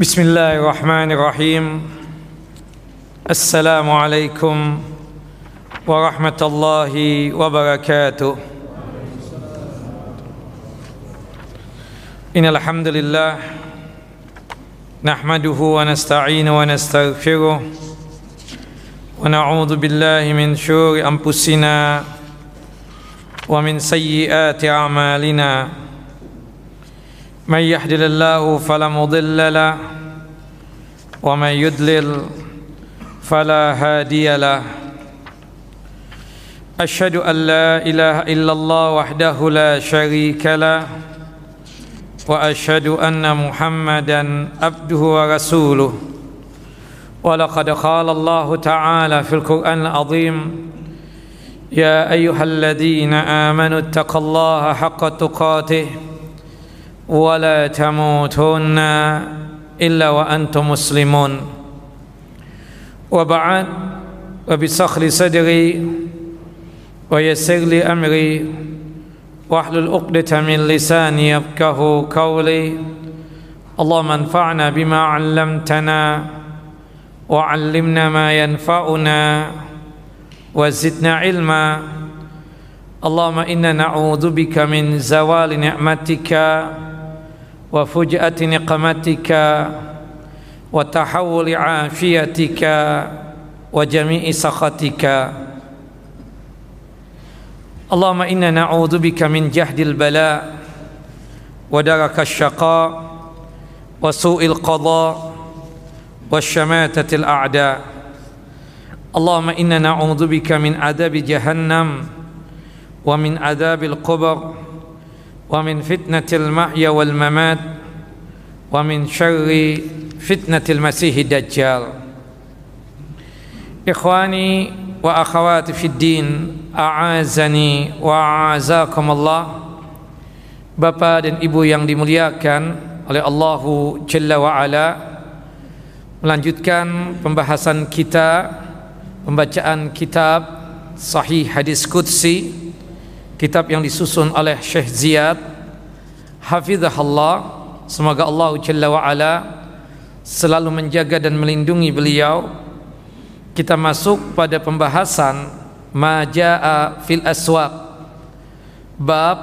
بسم الله الرحمن الرحيم السلام عليكم ورحمة الله وبركاته إن الحمد لله نحمده ونستعين ونستغفره ونعوذ بالله من شرور أنفسنا ومن سيئات أعمالنا من يهدل الله فلا مضل له ومن يضلل فلا هادي له. أشهد أن لا إله إلا الله وحده لا شريك له وأشهد أن محمدا عبده ورسوله. ولقد قال الله تعالى في القرآن العظيم يا أيها الذين آمنوا اتقوا الله حق تقاته ولا تموتن إلا وأنتم مسلمون. وبعد وبسخل صدري ويسر لي أمري واحلل عقدة من لساني يفقه قولي. اللهم انفعنا بما علمتنا وعلمنا ما ينفعنا وزدنا علما. اللهم إنا نعوذ بك من زوال نعمتك. وفجأة نقمتك وتحول عافيتك وجميع سخطك. اللهم إنا نعوذ بك من جهد البلاء ودرك الشقاء وسوء القضاء والشماتة الأعداء. اللهم إنا نعوذ بك من عذاب جهنم ومن عذاب القبر wa min fitnatil mahya wal mamat. Wa min syarri إخواني masihid في الدين wa akhawati الله Bapak dan Ibu yang dimuliakan oleh Allahu Jalla Ala melanjutkan pembahasan kita pembacaan kitab Sahih Hadis Qudsi. Kitab yang disusun oleh Syekh Ziyad. Hafizahullah. Semoga Allah Jalla wa Ala Selalu menjaga dan melindungi beliau. Kita masuk pada pembahasan Maja'a fil aswaq. Bab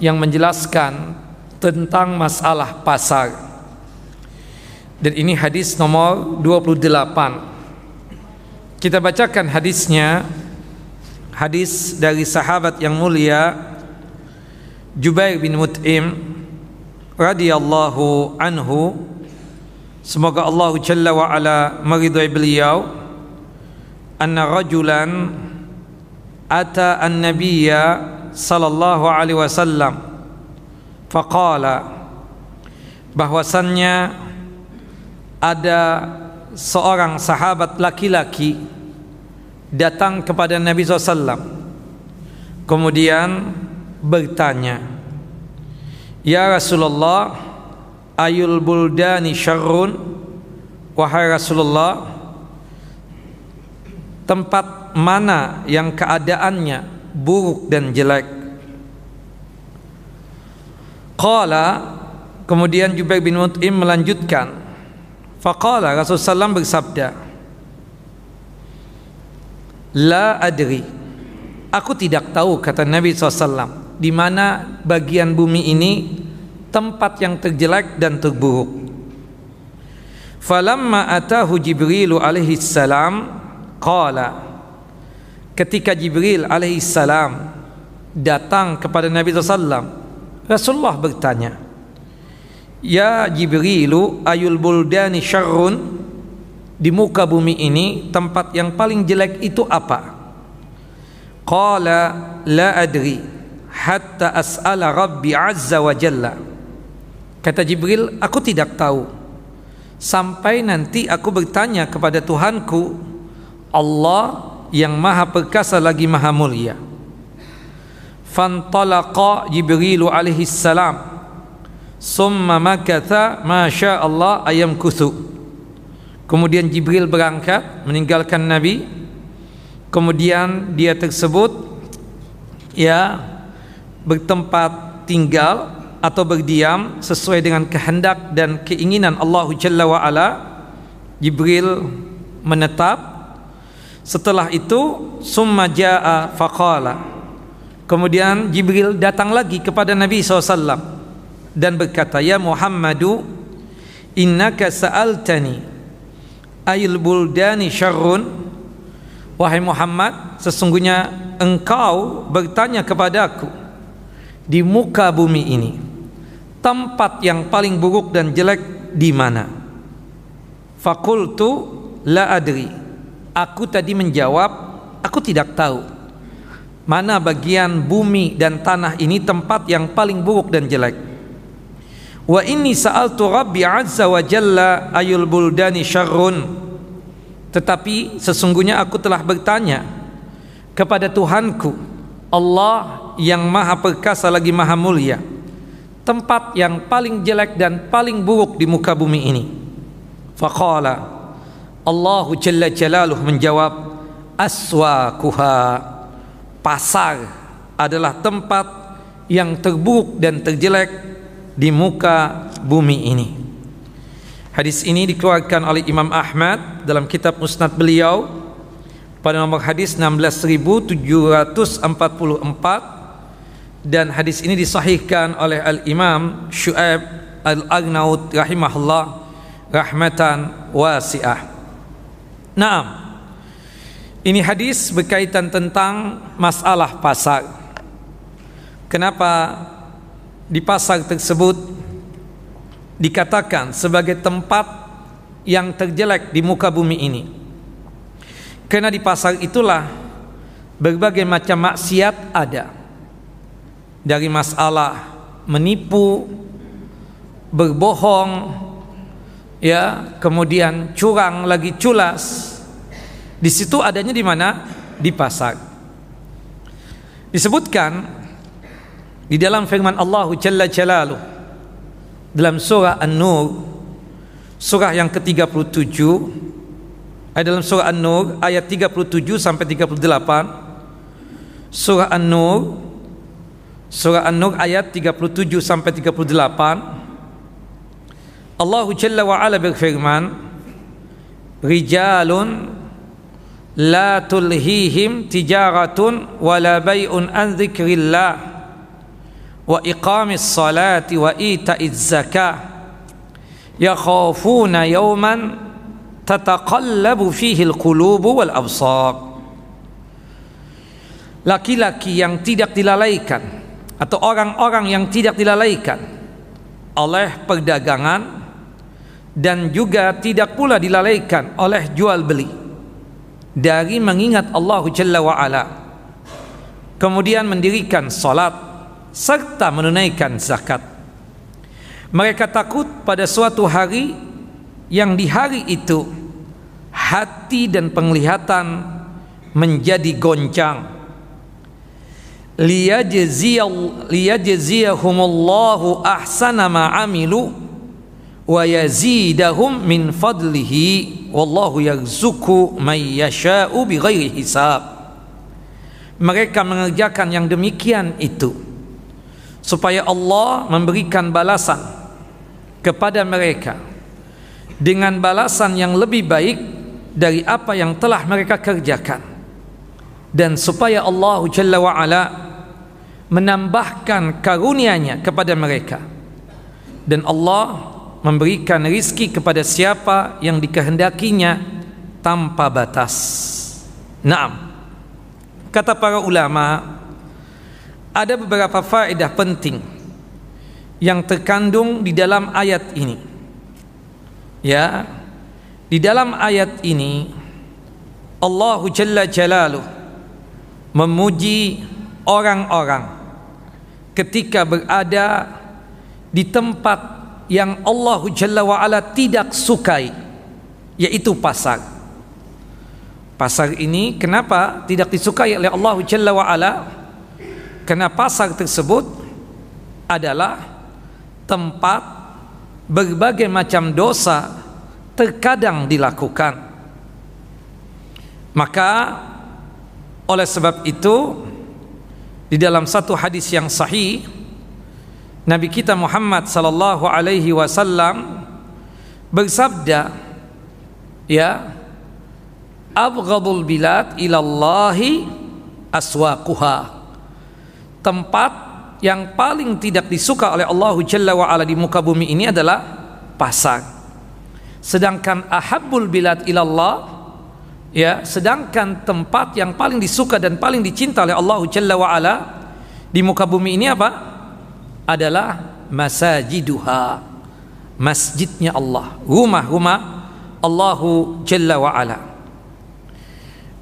yang menjelaskan tentang masalah pasar. Dan ini hadis nomor 28 kita bacakan hadisnya hadis dari sahabat yang mulia Jubair bin Mut'im radhiyallahu anhu. Semoga Allah jalla wa ala meridai beliau. Anna rajulan ata an-nabiyya sallallahu alaihi wasallam. Faqala bahwasannya ada seorang sahabat laki-laki datang kepada Nabi SAW kemudian bertanya Ya Rasulullah ayul buldani syarrun wahai Rasulullah tempat mana yang keadaannya buruk dan jelek. Qala kemudian Jubair bin Mut'im melanjutkan. Faqala Rasulullah SAW bersabda, La adri. Aku tidak tahu kata Nabi SAW di mana bagian bumi ini tempat yang terjelek dan terburuk. Falamma atahu Jibrilu alaihi salam qala ketika Jibril alaihissalam datang kepada Nabi SAW Rasulullah bertanya Ya Jibrilu ayul buldani syarrun di muka bumi ini tempat yang paling jelek itu apa? Qala la adri hatta as'ala rabbi azza wa jalla. Kata Jibril aku tidak tahu. Sampai nanti aku bertanya kepada Tuhanku Allah yang maha perkasa lagi maha mulia. Fantalaqa jibrilu alaihi salam. Summa makatha ma sya Allah ayam kuthu kemudian jibril berangkat meninggalkan nabi. Kemudian dia tersebut ya bertempat tinggal atau berdiam sesuai dengan kehendak dan keinginan Allah Jalla wa ala. Jibril menetap. Setelah itu summa jaa faqala. Kemudian Jibril datang lagi kepada Nabi SAW dan berkata ya Muhammadu innaka sa'altani ayil buldani syarrun wahai Muhammad sesungguhnya engkau bertanya kepadaku di muka bumi ini tempat yang paling buruk dan jelek di mana? Fakultu la adri. Aku tadi menjawab, aku tidak tahu. Mana bagian bumi dan tanah ini tempat yang paling buruk dan jelek. Wa inni sa'altu Rabbi azza wa jalla ayul buldani syarrun. Tetapi sesungguhnya aku telah bertanya kepada Tuhanku Allah yang maha perkasa lagi maha mulia tempat yang paling jelek dan paling buruk di muka bumi ini. Faqala Allah Jalla Jalaluh menjawab aswaquha pasar adalah tempat yang terburuk dan terjelek di muka bumi ini. Hadis ini dikeluarkan oleh Imam Ahmad dalam kitab Musnad beliau pada nomor hadis 16744 dan hadis ini disahihkan oleh Al-Imam Syu'aib Al-Agnaud rahimahullah rahmatan wasi'ah. Naam. Ini hadis berkaitan tentang masalah pasar. Kenapa di pasar tersebut dikatakan sebagai tempat yang terjelek di muka bumi ini? Karena di pasar itulah berbagai macam maksiat ada dari masalah menipu, berbohong, ya, kemudian curang lagi culas. Di situ adanya di mana? Di pasar. Disebutkan di dalam firman Allah Jalla Jalaluh dalam surah An-Nur surah yang ke-37 ayat dalam surah An-Nur ayat 37 sampai 38 surah An-Nur Surah An-Nur ayat 37 sampai 38 Allah Jalla wa Ala berfirman Rijalun la tulhihim tijaratun wala bay'un an dzikrillah wa iqamis salati wa ita'iz zakah yakhafuna yawman tataqallabu fihi al-qulubu wal absar laki-laki yang tidak dilalaikan atau orang-orang yang tidak dilalaikan oleh perdagangan dan juga tidak pula dilalaikan oleh jual beli dari mengingat Allah Jalla wa ala kemudian mendirikan salat serta menunaikan zakat. Mereka takut pada suatu hari yang di hari itu hati dan penglihatan menjadi goncang. Liyajziyahumullahu ahsana ma amilu wa yazidahum min fadlihi wallahu yarzuqu may yasha'u bighairi hisab. Mereka mengerjakan yang demikian itu supaya Allah memberikan balasan kepada mereka dengan balasan yang lebih baik dari apa yang telah mereka kerjakan dan supaya Allah Jalla wa ala menambahkan karunia-Nya kepada mereka dan Allah memberikan rizki kepada siapa yang dikehendakinya tanpa batas. Naam. Kata para ulama ada beberapa faedah penting yang terkandung di dalam ayat ini. Ya, di dalam ayat ini Allah Jalla Jalaluh memuji orang-orang ketika berada di tempat yang Allah Jalla wa ala tidak sukai yaitu pasar. Pasar ini kenapa tidak disukai oleh Allah Jalla wa ala? Karena pasar tersebut adalah tempat berbagai macam dosa terkadang dilakukan. Maka oleh sebab itu di dalam satu hadis yang sahih Nabi kita Muhammad sallallahu alaihi wasallam bersabda ya abghadul bilad ilallahi aswaquha tempat yang paling tidak disuka oleh Allah Jalla wa ala di muka bumi ini adalah pasar. Sedangkan ahabbul bilad ilallah ya sedangkan tempat yang paling disuka dan paling dicinta oleh Allah Jalla wa ala di muka bumi ini apa? Adalah masajiduha masjidnya Allah rumah-rumah Allahu Jalla wa ala.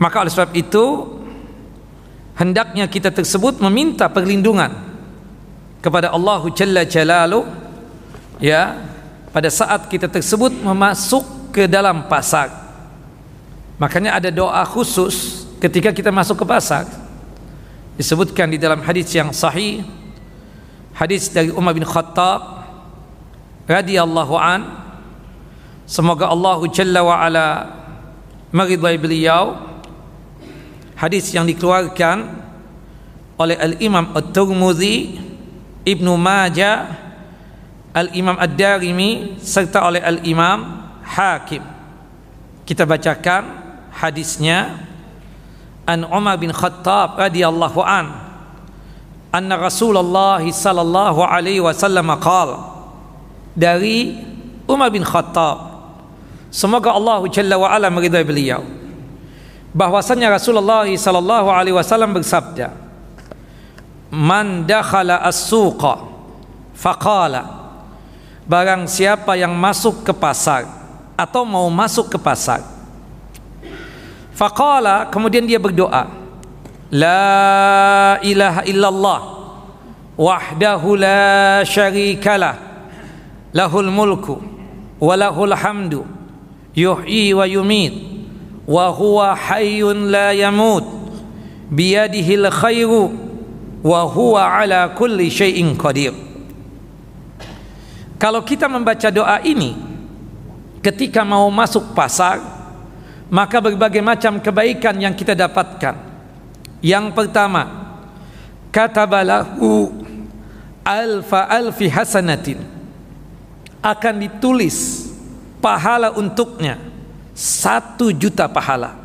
Maka oleh sebab itu hendaknya kita tersebut meminta perlindungan kepada Allah Jalla Jalalu ya pada saat kita tersebut memasuk ke dalam pasar. Makanya ada doa khusus ketika kita masuk ke pasar. Disebutkan di dalam hadis yang sahih hadis dari Umar bin Khattab radhiyallahu an semoga Allah Jalla wa ala meridai beliau hadis yang dikeluarkan oleh Al-Imam At-Tirmidzi, Ibnu Majah, Al-Imam Ad-Darimi serta oleh Al-Imam Hakim. Kita bacakan hadisnya An Umar bin Khattab radhiyallahu an anna Rasulullah sallallahu alaihi wasallam qala dari Umar bin Khattab semoga Allah Jalla wa ala meridai beliau bahwasanya Rasulullah sallallahu alaihi wasallam bersabda man dakhala as-suqa faqala. Barang siapa yang masuk ke pasar atau mau masuk ke pasar faqala kemudian dia berdoa la ilaha illallah wahdahu la syarikalah lahul mulku wa lahul hamdu yuhyi wa yumit wa huwa hayyun la yamut. Biyadihil khairu wa huwa ala kulli syai'in qadir. Kalau kita membaca doa ini ketika mau masuk pasar maka berbagai macam kebaikan yang kita dapatkan. Yang pertama katabalahu alfa alfi hasanatin. Akan ditulis pahala untuknya satu juta pahala.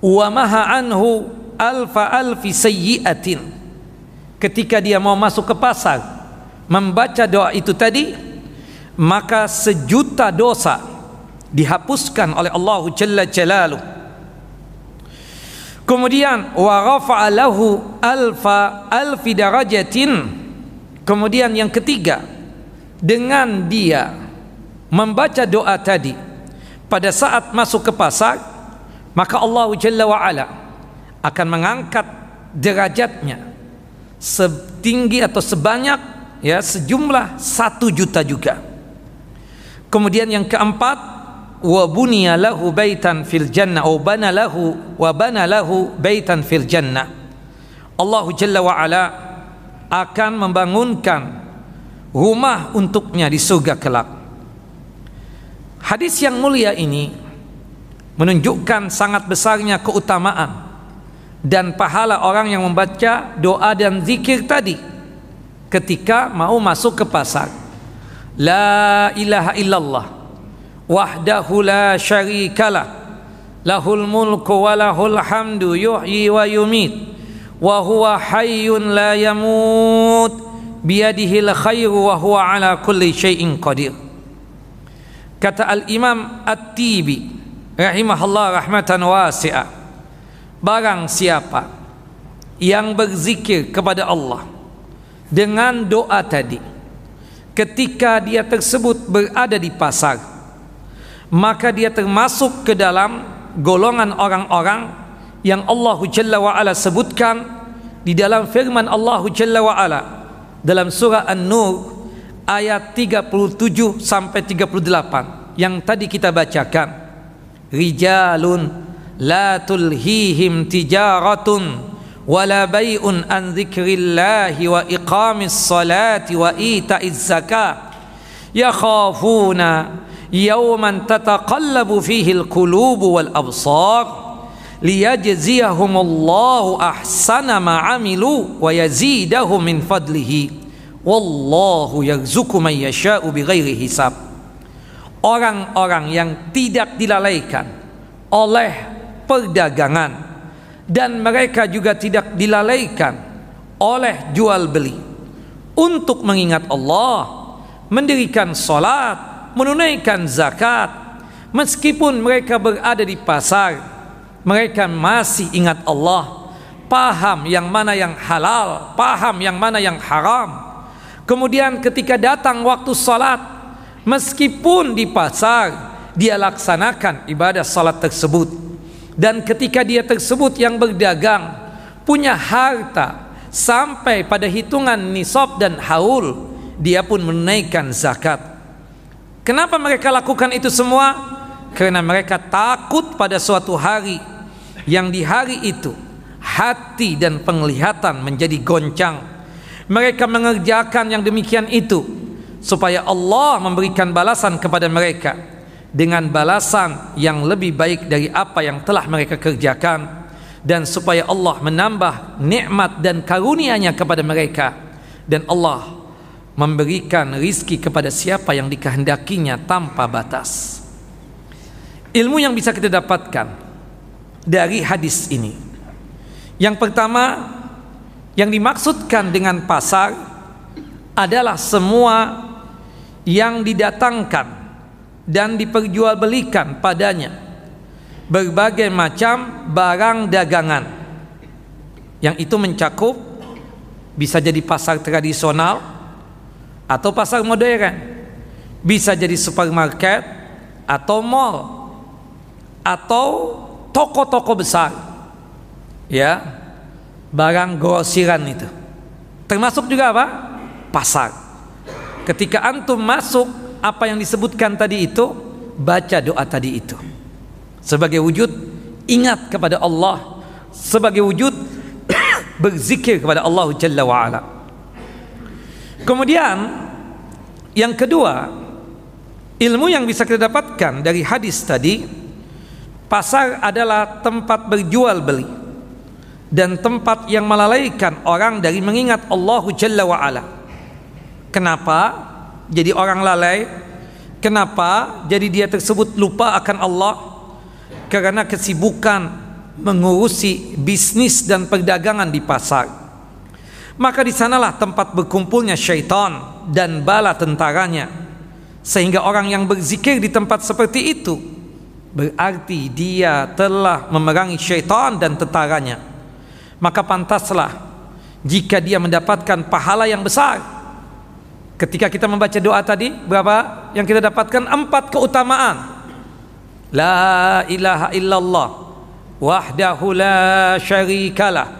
Wa maha anhu alfa alfi sayyiatin. Ketika dia mau masuk ke pasar membaca doa itu tadi maka sejuta dosa dihapuskan oleh Allah Jalla Jalaluh kemudian wa rafa'a lahu alfa alfi darajatin. Kemudian yang ketiga dengan dia membaca doa tadi pada saat masuk ke pasar maka Allah Jalla wa ala akan mengangkat derajatnya setinggi atau sebanyak ya sejumlah satu juta juga. Kemudian yang keempat wa buniya lahu baitan fil jannah wa bana lahu wa bana lahu baitan fil jannah. Allah Jalla wa ala akan membangunkan rumah untuknya di surga kelak Hadis yang mulia ini menunjukkan sangat besarnya keutamaan dan pahala orang yang membaca doa dan zikir tadi ketika mau masuk ke pasar. La ilaha illallah wahdahu la syarikalah lahul mulku wa lahul hamdu yuhyi wa yumit wa huwa hayyun la yamut biyadihil khairu wa huwa ala kulli syai'in qadir Kata Al-Imam At-Tibi rahimahullah rahmatan wasi'ah. Barang siapa yang berzikir kepada Allah dengan doa tadi ketika dia tersebut berada di pasar maka dia termasuk ke dalam golongan orang-orang yang Allah Jalla wa ala sebutkan di dalam firman Allah Jalla wa ala dalam surah An-Nur ayat 37 sampai 38 yang tadi kita bacakan. Rijalun la tulhihim tijaratun wala bai'un an dzikrillahi wa iqamis salati wa ita'iz zakah. Yakhafuna yawman tataqallabu fihi alqulubu wal absar liyajziyahumullahu ahsana ma amilu wa yazidahum min fadlihi wallahu yarzuqu man yasha'u bighairi hisab. Orang-orang yang tidak dilalaikan oleh perdagangan dan mereka juga tidak dilalaikan oleh jual beli. Untuk mengingat Allah mendirikan salat menunaikan zakat meskipun mereka berada di pasar mereka masih ingat Allah paham yang mana yang halal paham yang mana yang haram kemudian ketika datang waktu salat meskipun di pasar dia laksanakan ibadah salat tersebut. Dan ketika dia tersebut yang berdagang punya harta sampai pada hitungan nisab dan haul dia pun menaikkan zakat. Kenapa mereka lakukan itu semua? Karena mereka takut pada suatu hari yang di hari itu hati dan penglihatan menjadi goncang mereka mengerjakan yang demikian itu supaya Allah memberikan balasan kepada mereka dengan balasan yang lebih baik dari apa yang telah mereka kerjakan dan supaya Allah menambah nikmat dan karunia-Nya kepada mereka. Dan Allah memberikan rizki kepada siapa yang dikehendakinya tanpa batas. Ilmu yang bisa kita dapatkan dari hadis ini. Yang pertama yang dimaksudkan dengan pasar adalah semua yang didatangkan dan diperjualbelikan padanya. Berbagai macam barang dagangan. Yang itu mencakup bisa jadi pasar tradisional atau pasar modern. Bisa jadi supermarket atau mall atau toko-toko besar. Ya barang grosiran itu. Termasuk juga apa? Pasar. Ketika antum masuk apa yang disebutkan tadi itu? Baca doa tadi itu. Sebagai wujud ingat kepada Allah. Sebagai wujud berzikir kepada Allah Jalla wa ala kemudian yang kedua ilmu yang bisa kita dapatkan dari hadis tadi pasar adalah tempat berjual beli dan tempat yang melalaikan orang dari mengingat Allah Jalla wa ala Kenapa jadi orang lalai? Kenapa jadi dia tersebut lupa akan Allah? Karena kesibukan mengurusi bisnis dan perdagangan di pasar. Maka di sanalah tempat berkumpulnya syaitan dan bala tentaranya. Sehingga orang yang berzikir di tempat seperti itu berarti dia telah memerangi syaitan dan tentaranya. Maka pantaslah jika dia mendapatkan pahala yang besar Ketika kita membaca doa tadi, berapa yang kita dapatkan? Empat keutamaan. La ilaha illallah wahdahu la syarikalah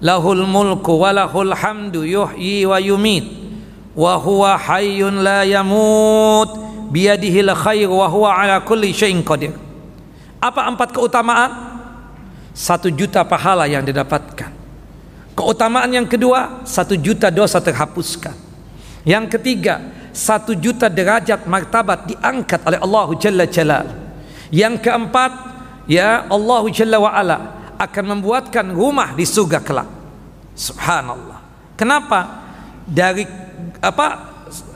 lahul mulku wa lahul hamdu yuhyi wa yumit wa huwa hayyun la yamut biyadihil khair wa huwa ala kulli syai'in qadir. Apa empat keutamaan? Satu juta pahala yang didapatkan. Keutamaan yang kedua, satu juta dosa terhapuskan. Yang ketiga, satu juta derajat martabat diangkat oleh Allah Jalla Jalal. Yang keempat, ya Allah Jalla wa ala akan membuatkan rumah di surga kelak. Subhanallah. Kenapa? Dari apa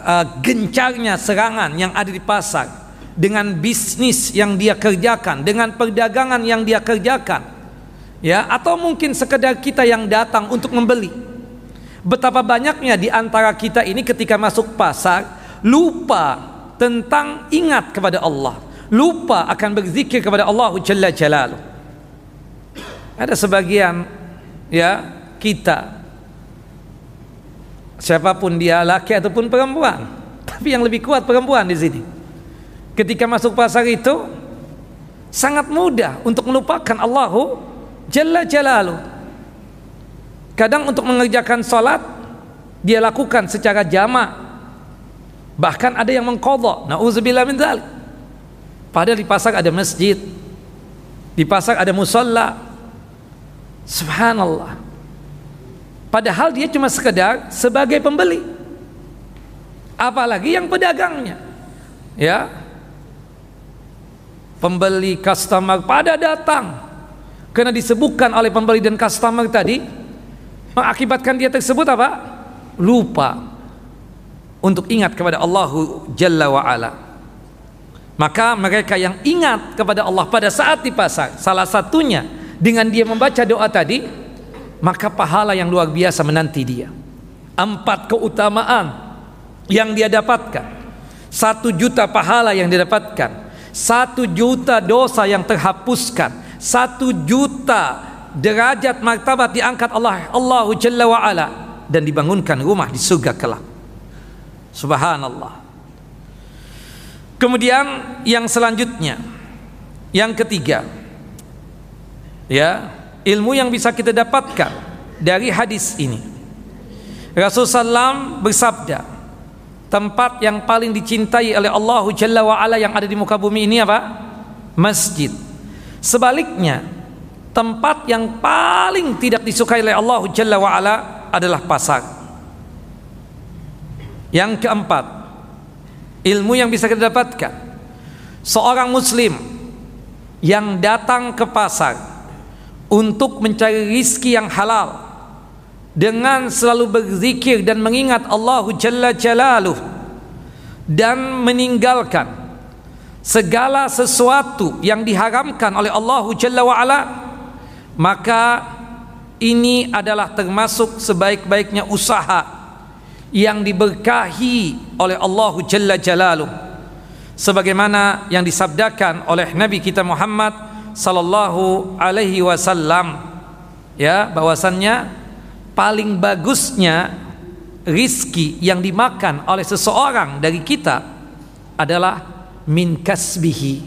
uh, gencarnya serangan yang ada di pasar dengan bisnis yang dia kerjakan, dengan perdagangan yang dia kerjakan. Ya, atau mungkin sekedar kita yang datang untuk membeli Betapa banyaknya di antara kita ini ketika masuk pasar lupa tentang ingat kepada Allah, lupa akan berzikir kepada Allah Jalla Jalaluh. Ada sebagian ya kita siapa pun dia laki ataupun perempuan, tapi yang lebih kuat perempuan di sini. Ketika masuk pasar itu sangat mudah untuk melupakan Allahu Jalla Jalaluh Kadang untuk mengerjakan sholat dia lakukan secara jama. Bahkan ada yang mengkodok. Nauzubillah min dzalik. Padahal di pasar ada masjid, di pasar ada musola. Subhanallah. Padahal dia cuma sekedar sebagai pembeli. Apalagi yang pedagangnya. Ya. Pembeli customer pada datang. Karena disebutkan oleh pembeli dan customer tadi mengakibatkan dia tersebut apa? Lupa untuk ingat kepada Allah Jalla wa. Maka mereka yang ingat kepada Allah pada saat di pasar, salah satunya dengan dia membaca doa tadi, maka pahala yang luar biasa menanti dia. Empat keutamaan yang dia dapatkan. Satu juta pahala yang didapatkan. Satu juta dosa yang terhapuskan. Satu juta derajat martabat diangkat Allah Allah Jalla wa ala dan dibangunkan rumah di surga kelak. Subhanallah. Kemudian yang selanjutnya yang ketiga ya, ilmu yang bisa kita dapatkan dari hadis ini. Rasulullah SAW bersabda, tempat yang paling dicintai oleh Allah Jalla wa ala yang ada di muka bumi ini apa? Masjid. Sebaliknya, tempat yang paling tidak disukai oleh Allah Jalla wa ala adalah pasar. Yang keempat, ilmu yang bisa kita dapatkan seorang muslim yang datang ke pasar untuk mencari rizki yang halal dengan selalu berzikir dan mengingat Allah Jalla Jalaluh dan meninggalkan segala sesuatu yang diharamkan oleh Allah Jalla wa'ala maka ini adalah termasuk sebaik-baiknya usaha yang diberkahi oleh Allah Jalla Jalaluh. Sebagaimana yang disabdakan oleh Nabi kita Muhammad sallallahu alaihi wasallam ya bahwasannya paling bagusnya rizki yang dimakan oleh seseorang dari kita adalah min kasbihi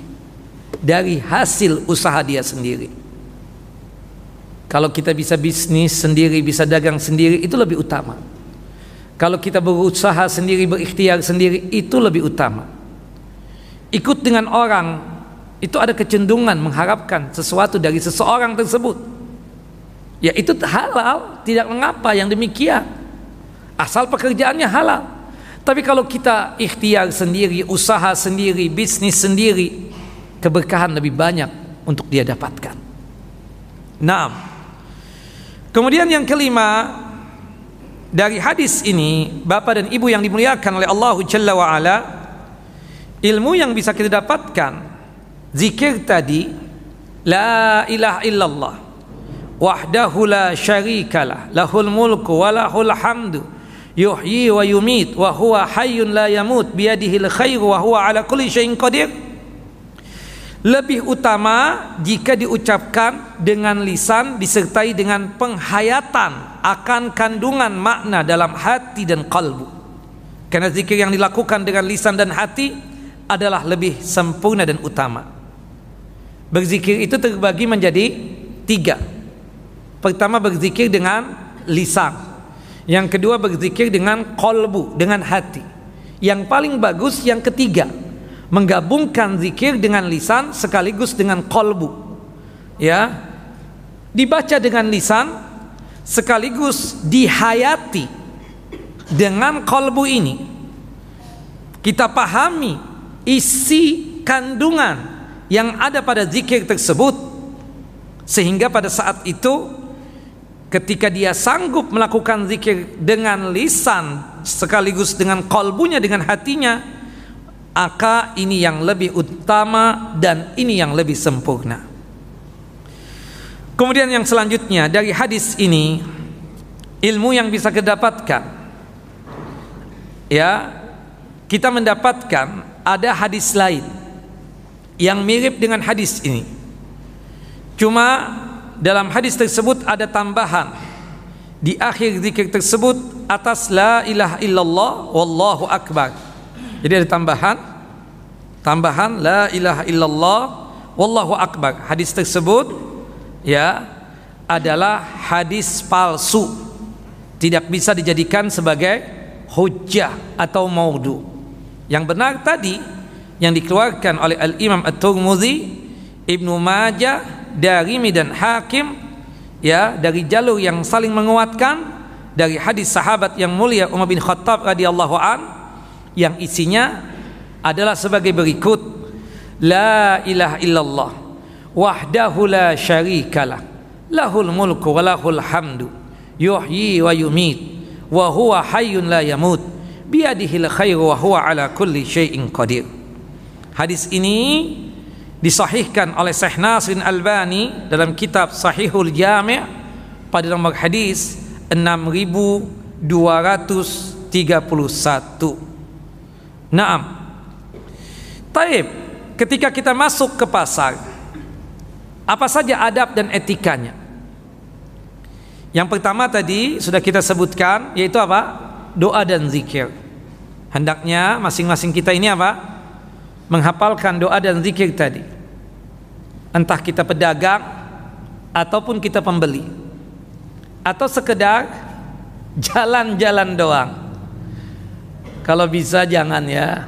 dari hasil usaha dia sendiri kalau kita bisa bisnis sendiri bisa dagang sendiri itu lebih utama kalau kita berusaha sendiri, berikhtiar sendiri, itu lebih utama. Ikut dengan orang, itu ada kecenderungan mengharapkan sesuatu dari seseorang tersebut. Ya itu halal, tidak mengapa yang demikian. Asal pekerjaannya halal. Tapi kalau kita ikhtiar sendiri, usaha sendiri, bisnis sendiri, keberkahan lebih banyak untuk dia dapatkan. Nah, kemudian yang kelima, dari hadis ini Bapak dan Ibu yang dimuliakan oleh Allah Jalla wa ala ilmu yang bisa kita dapatkan zikir tadi la ilaha illallah wahdahu la syarikalah lahul mulku wa hamdu yuhyi wa yumit wa huwa hayyun la yamut biyadihil khairu wa huwa ala kulli syai'in qadir. Lebih utama jika diucapkan dengan lisan disertai dengan penghayatan akan kandungan makna dalam hati dan kalbu. Karena zikir yang dilakukan dengan lisan dan hati adalah lebih sempurna dan utama. Berzikir itu terbagi menjadi tiga. Pertama berzikir dengan lisan yang kedua berzikir dengan kalbu dengan hati. Yang paling bagus yang ketiga menggabungkan zikir dengan lisan sekaligus dengan kolbu ya dibaca dengan lisan sekaligus dihayati dengan kolbu ini. Kita pahami isi kandungan yang ada pada zikir tersebut sehingga pada saat itu ketika dia sanggup melakukan zikir dengan lisan sekaligus dengan kolbunya dengan hatinya maka ini yang lebih utama dan ini yang lebih sempurna. Kemudian yang selanjutnya dari hadis ini ilmu yang bisa kita dapatkan ya kita mendapatkan ada hadis lain yang mirip dengan hadis ini. Cuma dalam hadis tersebut ada tambahan di akhir zikir tersebut atas la ilaha illallah wallahu akbar jadi ada tambahan tambahan la ilaha illallah wallahu akbar. Hadis tersebut ya adalah hadis palsu. Tidak bisa dijadikan sebagai hujjah atau maudhu. Yang benar tadi yang dikeluarkan oleh Al-Imam At-Tirmidzi, Ibnu Majah, Darimi dan Hakim ya dari jalur yang saling menguatkan dari hadis sahabat yang mulia Umar bin Khattab radhiyallahu an yang isinya adalah sebagai berikut la ilaha illallah wahdahu la syarikalah lahul mulku wa lahul hamdu yuhyi wa yumit wa huwa hayyun la yamut biyadihil khairu wa huwa ala kulli syai'in qadir. Hadis ini disahihkan oleh Syekh Nasrin Albani dalam kitab Sahihul Jami' pada nomor hadis 6231. Naam. Taib, ketika kita masuk ke pasar, apa saja adab dan etikanya? Yang pertama tadi sudah kita sebutkan yaitu apa? doa dan zikir. Hendaknya masing-masing kita ini apa? Menghafalkan doa dan zikir tadi. Entah kita pedagang ataupun kita pembeli. Atau sekedar jalan-jalan doang. Kalau bisa jangan ya.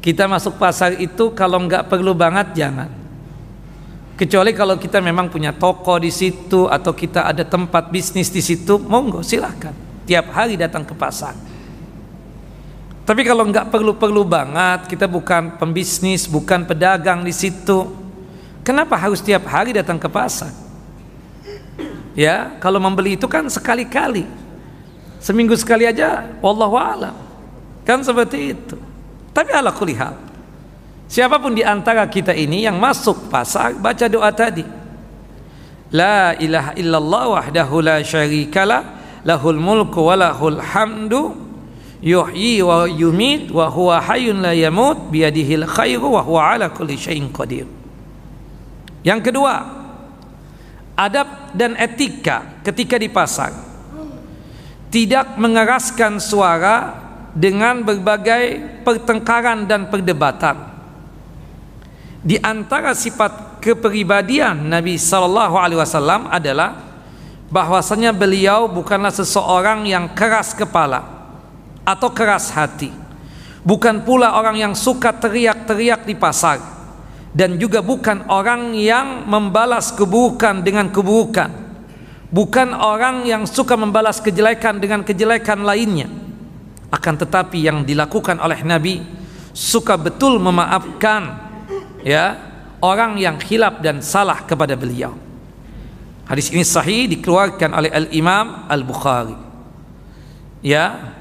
Kita masuk pasar itu kalau nggak perlu banget jangan. Kecuali kalau kita memang punya toko di situ atau kita ada tempat bisnis di situ, monggo silahkan tiap hari datang ke pasar. Tapi kalau nggak perlu-perlu banget, kita bukan pembisnis, bukan pedagang di situ. Kenapa harus tiap hari datang ke pasar? Ya, kalau membeli itu kan sekali-kali. Seminggu sekali aja, wallahu alam. Kan seperti itu. Tapi ala kulihal. Siapa pun di antara kita ini yang masuk pasar baca doa tadi. La ilaha illallah wahdahu la syarikalah lahul mulku wa lahul hamdu yuhyi wa yumit wa huwa hayyun la yamut biyadihil khairu wa huwa ala kulli syai'in qadir. Yang kedua, adab dan etika ketika di pasar. Tidak mengeraskan suara dengan berbagai pertengkaran dan perdebatan. Di antara sifat kepribadian Nabi sallallahu alaihi wasallam adalah bahwasanya beliau bukanlah seseorang yang keras kepala atau keras hati. Bukan pula orang yang suka teriak-teriak di pasar dan juga bukan orang yang membalas keburukan dengan keburukan. Bukan orang yang suka membalas kejelekan dengan kejelekan lainnya. Akan tetapi yang dilakukan oleh Nabi suka betul memaafkan ya orang yang hilap dan salah kepada beliau. Hadis ini sahih dikeluarkan oleh Al-Imam Al-Bukhari. Ya.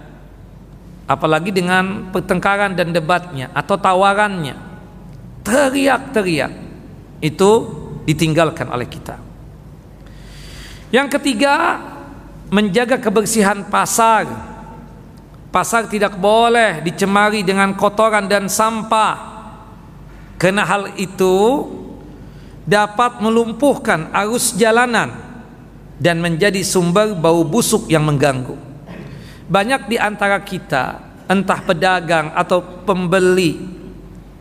Apalagi dengan pertengkaran dan debatnya atau tawarannya. Teriak-teriak. Itu ditinggalkan oleh kita. Yang ketiga, menjaga kebersihan pasar. Pasar tidak boleh dicemari dengan kotoran dan sampah. Karena hal itu dapat melumpuhkan arus jalanan dan menjadi sumber bau busuk yang mengganggu. Banyak di antara kita, entah pedagang atau pembeli,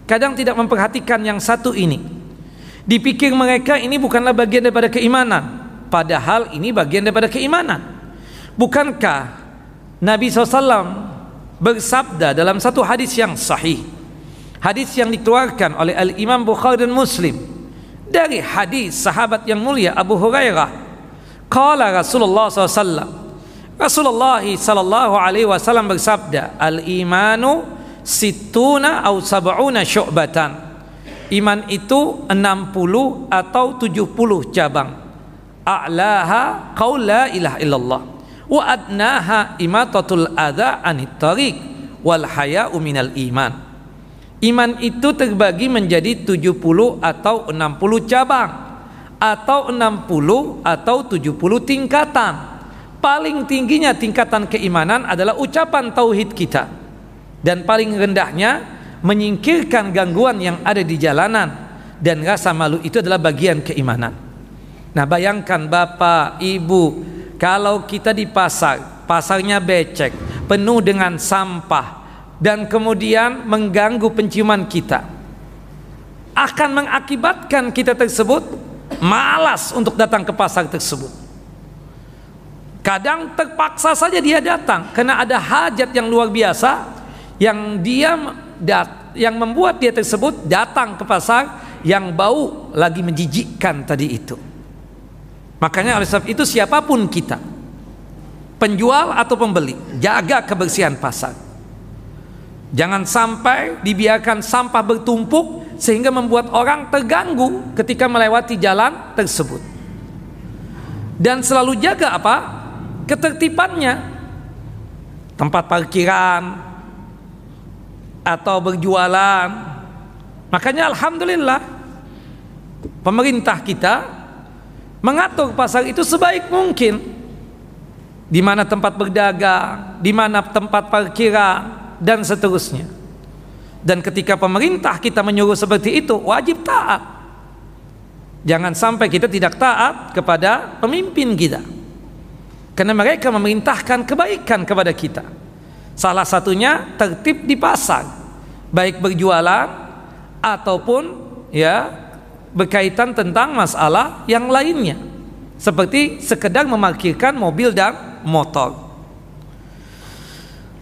kadang tidak memperhatikan yang satu ini. Dipikir mereka ini bukanlah bagian daripada keimanan, padahal ini bagian daripada keimanan. Bukankah Nabi SAW bersabda dalam satu hadis yang sahih, hadis yang dikeluarkan oleh Al Imam Bukhari dan Muslim, dari hadis sahabat yang mulia Abu Hurairah qala Rasulullah SAW Rasulullah sallallahu alaihi wasallam bersabda al imanu situna au sab'una syu'batan. Iman itu 60 atau 70 cabang. A'laha qaul la ilaha illallah. Wa adnaha imatatul adha anit tariq wal haya'u minal iman. Iman itu terbagi menjadi 70 atau 60 cabang atau 60 atau 70 tingkatan. Paling tingginya tingkatan keimanan adalah ucapan tauhid kita. Dan paling rendahnya menyingkirkan gangguan yang ada di jalanan dan rasa malu itu adalah bagian keimanan. Nah, bayangkan Bapak, Ibu, kalau kita di pasar, pasarnya becek, penuh dengan sampah, dan kemudian mengganggu penciuman kita akan mengakibatkan kita tersebut malas untuk datang ke pasar tersebut kadang terpaksa saja dia datang karena ada hajat yang luar biasa yang dia yang membuat dia tersebut datang ke pasar yang bau lagi menjijikkan tadi itu makanya oleh sebab itu siapa pun kita penjual atau pembeli jaga kebersihan pasar Jangan sampai dibiarkan sampah bertumpuk sehingga membuat orang terganggu ketika melewati jalan tersebut. Dan selalu jaga apa? Ketertibannya. Tempat parkiran atau berjualan. Makanya alhamdulillah pemerintah kita mengatur pasar itu sebaik mungkin. Di mana tempat berdagang, di mana tempat parkiran dan seterusnya. Dan ketika pemerintah kita menyuruh seperti itu, wajib taat. Jangan sampai kita tidak taat kepada pemimpin kita. Karena mereka memerintahkan kebaikan kepada kita. Salah satunya tertib di pasar, baik berjualan ataupun ya berkaitan tentang masalah yang lainnya. Seperti sekedar memarkirkan mobil dan motor.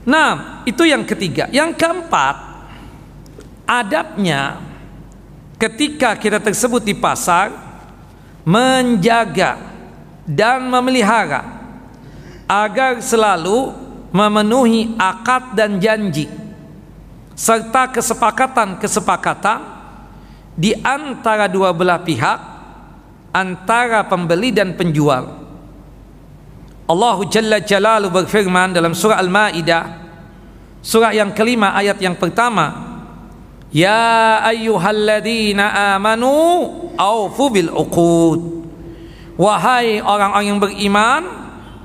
Nah, itu yang ketiga. Yang keempat, adabnya ketika kita tersebut di pasar menjaga dan memelihara agar selalu memenuhi akad dan janji serta kesepakatan-kesepakatan di antara dua belah pihak antara pembeli dan penjual. Allah Jalla Jalalu berfirman dalam surah Al-Maidah surah yang kelima ayat yang pertama Ya ayyuhalladzina amanu aufu bil uqud Wahai orang-orang yang beriman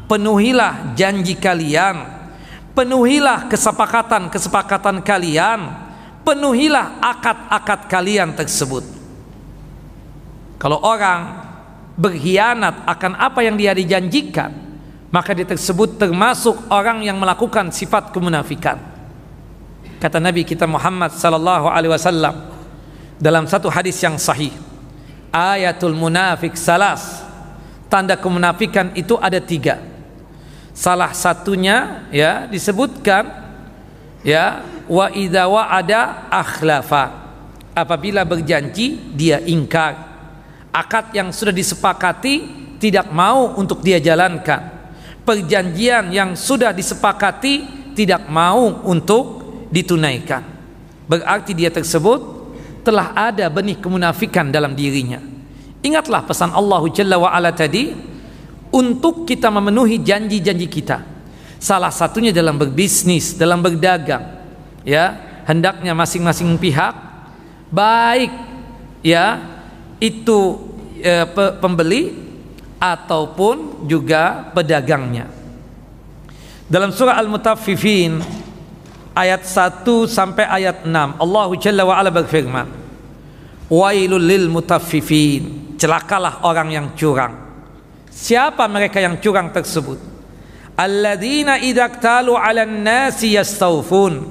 penuhilah janji kalian. Penuhilah kesepakatan-kesepakatan kalian. Penuhilah akad-akad kalian tersebut. Kalau orang berkhianat akan apa yang dia dijanjikan maka dia tersebut termasuk orang yang melakukan sifat kemunafikan. Kata Nabi kita Muhammad sallallahu alaihi wasallam dalam satu hadis yang sahih ayatul munafik salas. Tanda kemunafikan itu ada tiga Salah satunya ya disebutkan ya wa idza wa'ada akhlafa. Apabila berjanji dia ingkar. Akad yang sudah disepakati tidak mau untuk dia jalankan. Perjanjian yang sudah disepakati tidak mau untuk ditunaikan. Berarti dia tersebut telah ada benih kemunafikan dalam dirinya. Ingatlah pesan Allah Jalla wa ala tadi, untuk kita memenuhi janji-janji kita. Salah satunya dalam berbisnis, dalam berdagang. Ya, hendaknya masing-masing pihak baik ya itu e, pe, pembeli ataupun juga pedagangnya. Dalam surah Al-Mutaffifin ayat 1 sampai ayat 6 Allah Jalla wa ala berfirman Wailul lil mutaffifin celakalah orang yang curang Siapa mereka yang curang tersebut? Alladzina idza ktalu 'alan nasi yastawfun.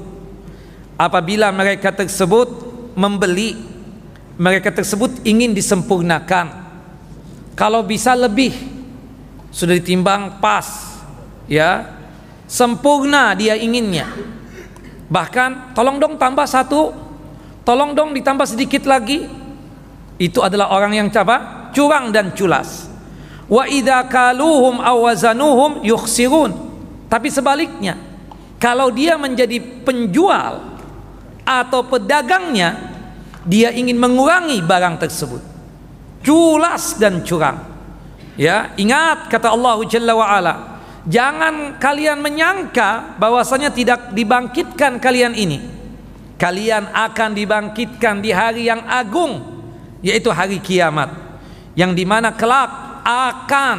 Apabila mereka tersebut membeli, mereka tersebut ingin disempurnakan. Kalau bisa lebih sudah ditimbang pas, ya. Sempurna dia inginnya. Bahkan tolong dong tambah satu, tolong dong ditambah sedikit lagi. Itu adalah orang yang coba curang dan culas wa idza kaluhum aw wazanuhum yukhsirun. Tapi sebaliknya kalau dia menjadi penjual atau pedagangnya dia ingin mengurangi barang tersebut. Culas dan curang. Ya ingat kata Allah Jalla wa jangan kalian menyangka bahwasanya tidak dibangkitkan kalian ini. Kalian akan dibangkitkan di hari yang agung yaitu hari kiamat yang di mana kelak akan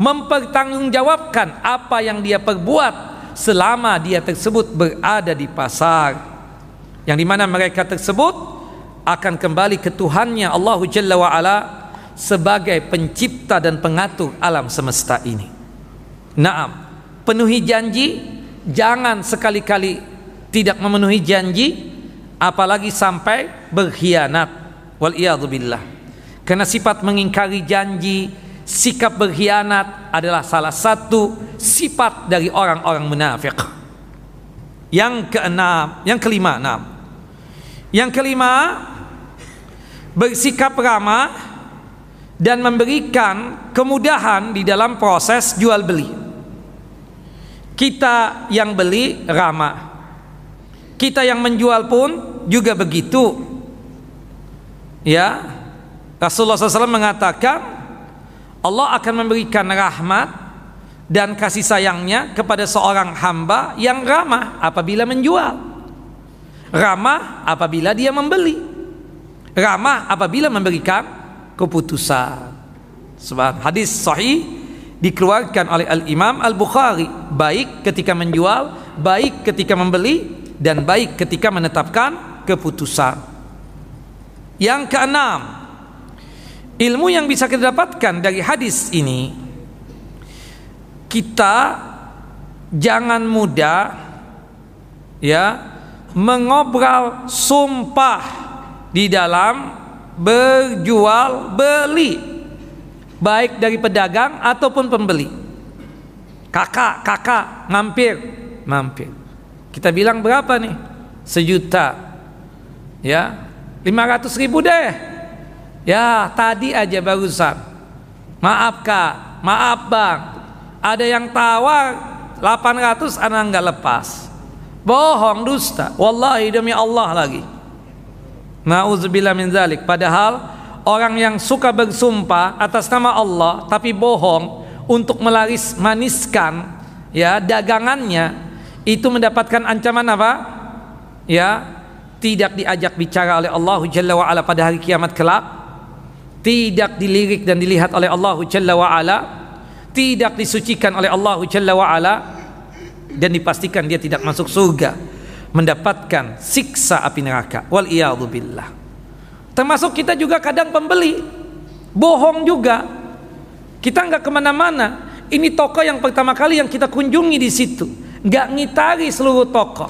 mempertanggungjawabkan apa yang dia perbuat selama dia tersebut berada di pasar yang di mana mereka tersebut akan kembali ke Tuhannya Allah Jalla wa ala sebagai pencipta dan pengatur alam semesta ini. Naam, penuhi janji, jangan sekali-kali tidak memenuhi janji apalagi sampai berkhianat. Wal billah. Karena sifat mengingkari janji sikap berkhianat adalah salah satu sifat dari orang-orang munafik. Yang keenam, yang kelima, enam. Yang kelima, bersikap ramah dan memberikan kemudahan di dalam proses jual beli. Kita yang beli ramah. Kita yang menjual pun juga begitu. Ya. Rasulullah SAW mengatakan Allah akan memberikan rahmat dan kasih sayangnya kepada seorang hamba yang ramah apabila menjual. ramah apabila dia membeli. Ramah apabila memberikan keputusan. Sebab hadis sahih dikeluarkan oleh al-Imam al-Bukhari. Baik ketika menjual baik ketika membeli dan baik ketika menetapkan keputusan. Yang keenam ilmu yang bisa kita dapatkan dari hadis ini kita jangan mudah ya mengobrol sumpah di dalam berjual beli baik dari pedagang ataupun pembeli. Kakak kakak mampir mampir. Kita bilang berapa nih? Sejuta ya lima ratus ribu deh ya tadi aja barusan. Maaf kak. Maaf bang. Ada yang tawar 800 anak nggak lepas. Bohong dusta. Wallahi demi Allah lagi. Nauzubillah min zalik. Padahal orang yang suka bersumpah atas nama Allah tapi bohong untuk melaris maniskan ya dagangannya itu mendapatkan ancaman apa? Ya tidak diajak bicara oleh Allah Jalla wa ala pada hari kiamat kelak tidak dilirik dan dilihat oleh Allah Jalla wa ala. Tidak disucikan oleh Allah Jalla wa ala. Dan dipastikan dia tidak masuk surga. Mendapatkan siksa api neraka. Wal billah. Termasuk kita juga kadang pembeli. Bohong juga. Kita nggak ke mana-mana. Ini toko yang pertama kali yang kita kunjungi di situ. Nggak ngitari seluruh toko.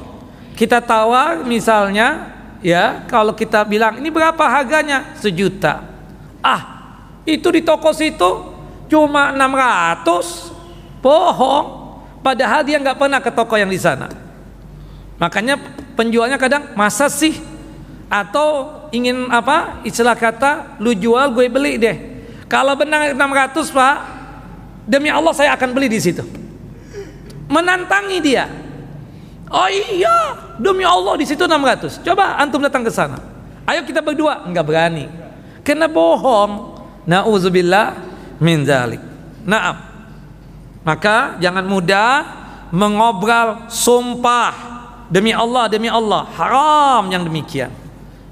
Kita tawar misalnya ya kalau kita bilang ini berapa harganya? Sejuta ah itu di toko situ cuma 600 bohong Padahal dia nggak pernah ke toko yang di sana. Makanya penjualnya kadang masa sih atau ingin apa istilah kata lu jual gue beli deh. Kalau benar 600 pak, demi Allah saya akan beli di situ. Menantangi dia. Oh iya, demi Allah di situ 600. Coba antum datang ke sana. Ayo kita berdua, nggak berani. Kena bohong. Nauzubillah min zalik. Naam. Maka jangan mudah mengobrol sumpah demi Allah demi Allah haram yang demikian.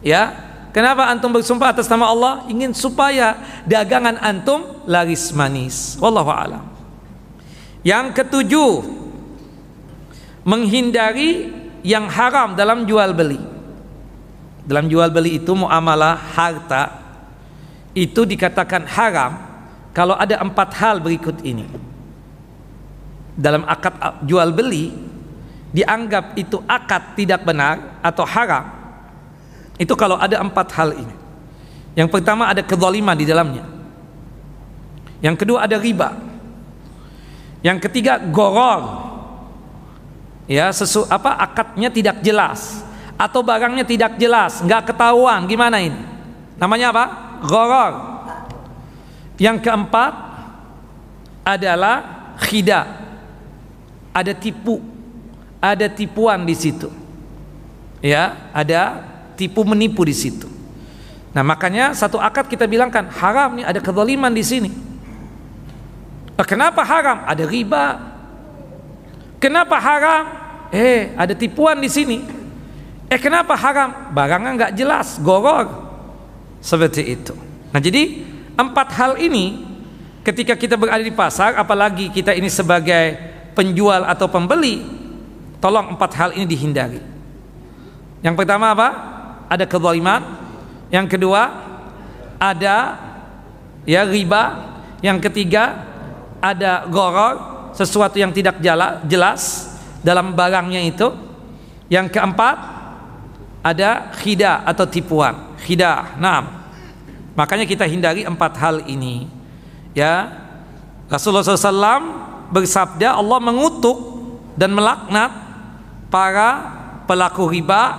Ya. Kenapa antum bersumpah atas nama Allah? Ingin supaya dagangan antum laris manis. Wallahu a'lam. Yang ketujuh, menghindari yang haram dalam jual beli. Dalam jual beli itu muamalah harta itu dikatakan haram kalau ada empat hal berikut ini. Dalam akad jual beli dianggap itu akad tidak benar atau haram itu kalau ada empat hal ini. Yang pertama ada kezaliman di dalamnya. Yang kedua ada riba. Yang ketiga goror. Ya sesu apa akadnya tidak jelas atau barangnya tidak jelas nggak ketahuan gimana ini. Namanya apa goror yang keempat adalah khidah ada tipu, ada tipuan di situ. Ya, ada tipu menipu di situ. Nah, makanya satu akad kita bilangkan haram nih ada kezaliman di sini. Nah, kenapa haram? Ada riba. Kenapa haram? Eh, ada tipuan di sini. Eh, kenapa haram? Barangnya nggak jelas, goror. Seperti itu. Nah, jadi empat hal ini ketika kita berada di pasar, apalagi kita ini sebagai penjual atau pembeli tolong empat hal ini dihindari. Yang pertama apa? Ada kezaliman. Yang kedua ada ya riba. Yang ketiga ada goror sesuatu yang tidak jelas dalam barangnya itu. Yang keempat ada khidah atau tipuan khidah nah makanya kita hindari empat hal ini ya Rasulullah SAW bersabda Allah mengutuk dan melaknat para pelaku riba,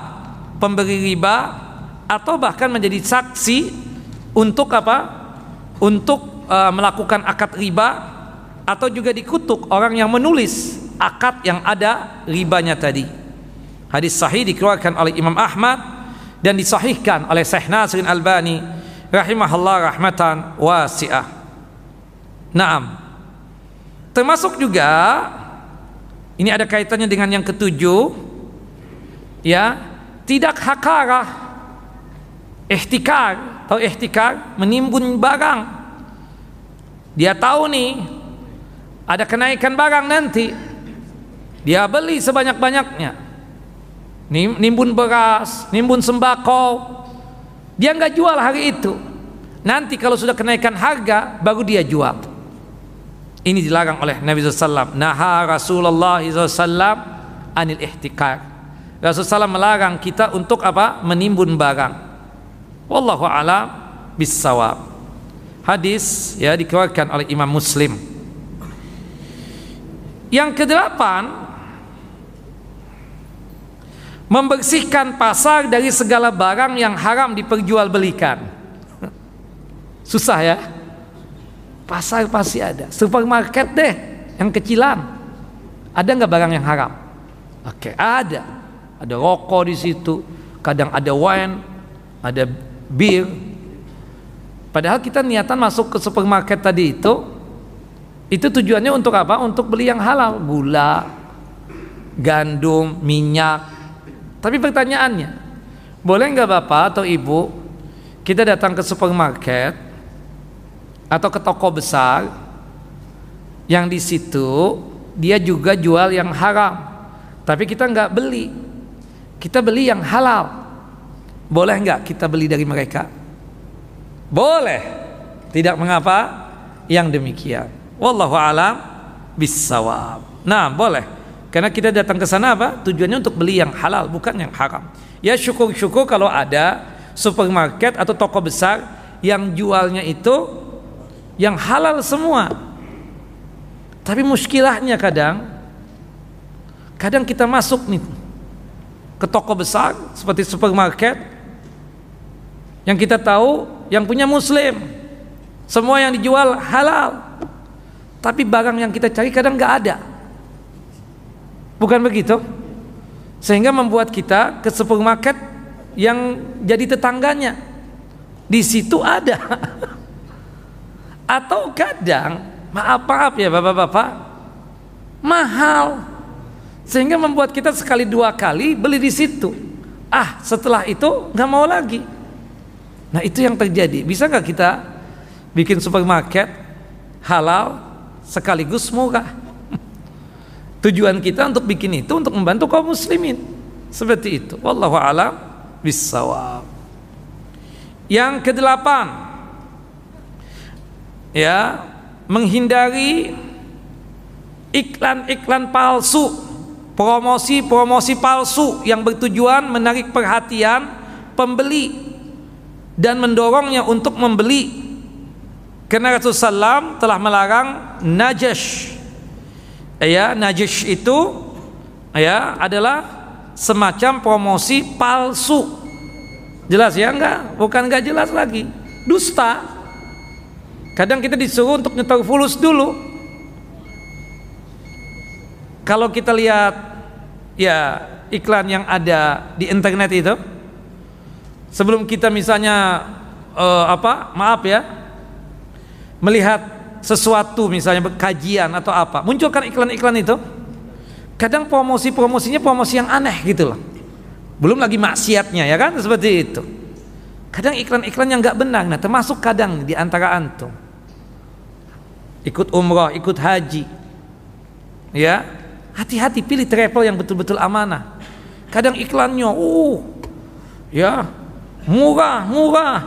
pemberi riba atau bahkan menjadi saksi untuk apa? Untuk uh, melakukan akad riba atau juga dikutuk orang yang menulis akad yang ada ribanya tadi. Hadis sahih dikeluarkan oleh Imam Ahmad dan disahihkan oleh Syekh Nasirin Albani rahimahullah rahmatan wasi'ah. Naam. Termasuk juga ini ada kaitannya dengan yang ketujuh ya, tidak hakarah ihtikar atau ihtikar menimbun barang dia tahu nih ada kenaikan barang nanti dia beli sebanyak-banyaknya nimbun beras nimbun sembako. Dia nggak jual hari itu. Nanti kalau sudah kenaikan harga baru dia jual. Ini dilarang oleh Nabi SAW naha Rasulullah SAW anil ihtikar. Rasulullah SAW melarang kita untuk apa? Menimbun barang. Wallahu alam bisawab hadis ya dikeluarkan oleh Imam Muslim. Yang kedelapan membersihkan pasar dari segala barang yang haram diperjualbelikan. Susah ya? Pasar pasti ada. Supermarket deh yang kecilan. Ada nggak barang yang haram? Oke, ada. Ada rokok di situ, kadang ada wine, ada bir. Padahal kita niatan masuk ke supermarket tadi itu itu tujuannya untuk apa? Untuk beli yang halal, gula, gandum, minyak, tapi pertanyaannya, boleh nggak bapak atau ibu kita datang ke supermarket atau ke toko besar yang di situ dia juga jual yang haram, tapi kita nggak beli, kita beli yang halal. Boleh nggak kita beli dari mereka? Boleh, tidak mengapa yang demikian. Wallahu alam bisawab. Nah, boleh. Karena kita datang ke sana apa? Tujuannya untuk beli yang halal, bukan yang haram. Ya syukur-syukur kalau ada supermarket atau toko besar yang jualnya itu yang halal semua. Tapi muskilahnya kadang kadang kita masuk nih ke toko besar seperti supermarket yang kita tahu yang punya muslim semua yang dijual halal tapi barang yang kita cari kadang nggak ada Bukan begitu? Sehingga membuat kita ke supermarket yang jadi tetangganya. Di situ ada. Atau kadang, maaf-maaf ya Bapak-bapak, mahal. Sehingga membuat kita sekali dua kali beli di situ. Ah, setelah itu nggak mau lagi. Nah, itu yang terjadi. Bisa nggak kita bikin supermarket halal sekaligus murah? Tujuan kita untuk bikin itu untuk membantu kaum muslimin. Seperti itu. Wallahu a'lam bissawab. Yang kedelapan ya, menghindari iklan-iklan palsu, promosi-promosi palsu yang bertujuan menarik perhatian pembeli dan mendorongnya untuk membeli. Karena Rasulullah SAW telah melarang najash ya najis itu ya adalah semacam promosi palsu. Jelas ya enggak? Bukan enggak jelas lagi. Dusta. Kadang kita disuruh untuk nyetor fulus dulu. Kalau kita lihat ya iklan yang ada di internet itu sebelum kita misalnya uh, apa maaf ya melihat sesuatu misalnya kajian atau apa. Munculkan iklan-iklan itu. Kadang promosi-promosinya promosi yang aneh gitu loh. Belum lagi maksiatnya ya kan? Seperti itu. Kadang iklan-iklan yang nggak benar. Nah termasuk kadang di antara antum. Ikut umroh ikut haji. Ya? Hati-hati pilih travel yang betul-betul amanah. Kadang iklannya uh ya murah murah.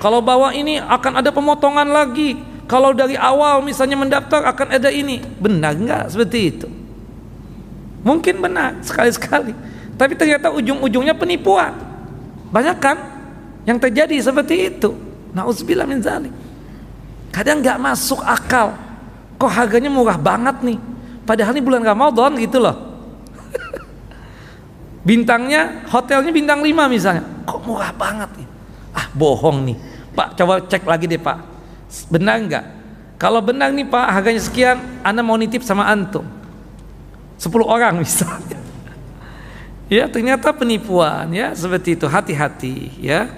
Kalau bawa ini akan ada pemotongan lagi kalau dari awal misalnya mendaftar akan ada ini. Benar nggak seperti itu? Mungkin benar sekali-sekali. Tapi ternyata ujung-ujungnya penipuan. Banyak kan yang terjadi seperti itu? Nauzubillah min zalik. Kadang nggak masuk akal. Kok harganya murah banget nih? Padahal ini bulan Ramadan gitu loh. Bintangnya hotelnya bintang 5 misalnya. Kok murah banget nih? Ah bohong nih. Pak coba cek lagi deh pak Benar enggak? Kalau benar nih Pak, harganya sekian, Anda mau nitip sama antum. 10 orang misalnya. ya, ternyata penipuan ya, seperti itu. Hati-hati ya.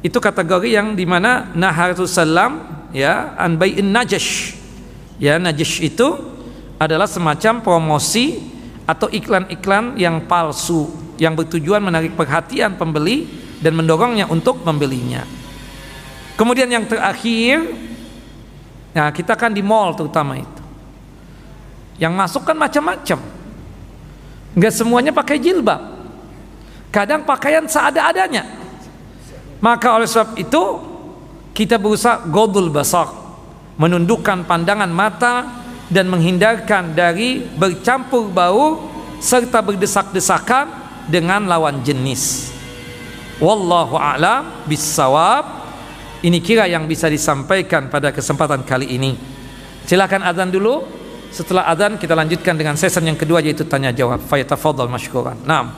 Itu kategori yang di mana Naharus Salam ya, an bai'in najash. Ya, najash itu adalah semacam promosi atau iklan-iklan yang palsu yang bertujuan menarik perhatian pembeli dan mendorongnya untuk membelinya. Kemudian yang terakhir, nah kita kan di mall terutama itu. Yang masuk kan macam-macam. Enggak semuanya pakai jilbab. Kadang pakaian seada-adanya. Maka oleh sebab itu kita berusaha godul basar, menundukkan pandangan mata dan menghindarkan dari bercampur bau serta berdesak-desakan dengan lawan jenis. Wallahu a'lam bissawab. Ini kira yang bisa disampaikan pada kesempatan kali ini. Silakan azan dulu. Setelah azan kita lanjutkan dengan sesi yang kedua yaitu tanya jawab. Fayatafadhal masykuran. Naam.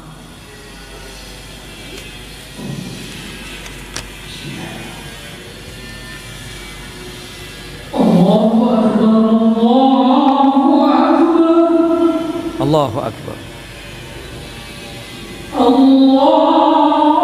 Allahu Akbar. Allahu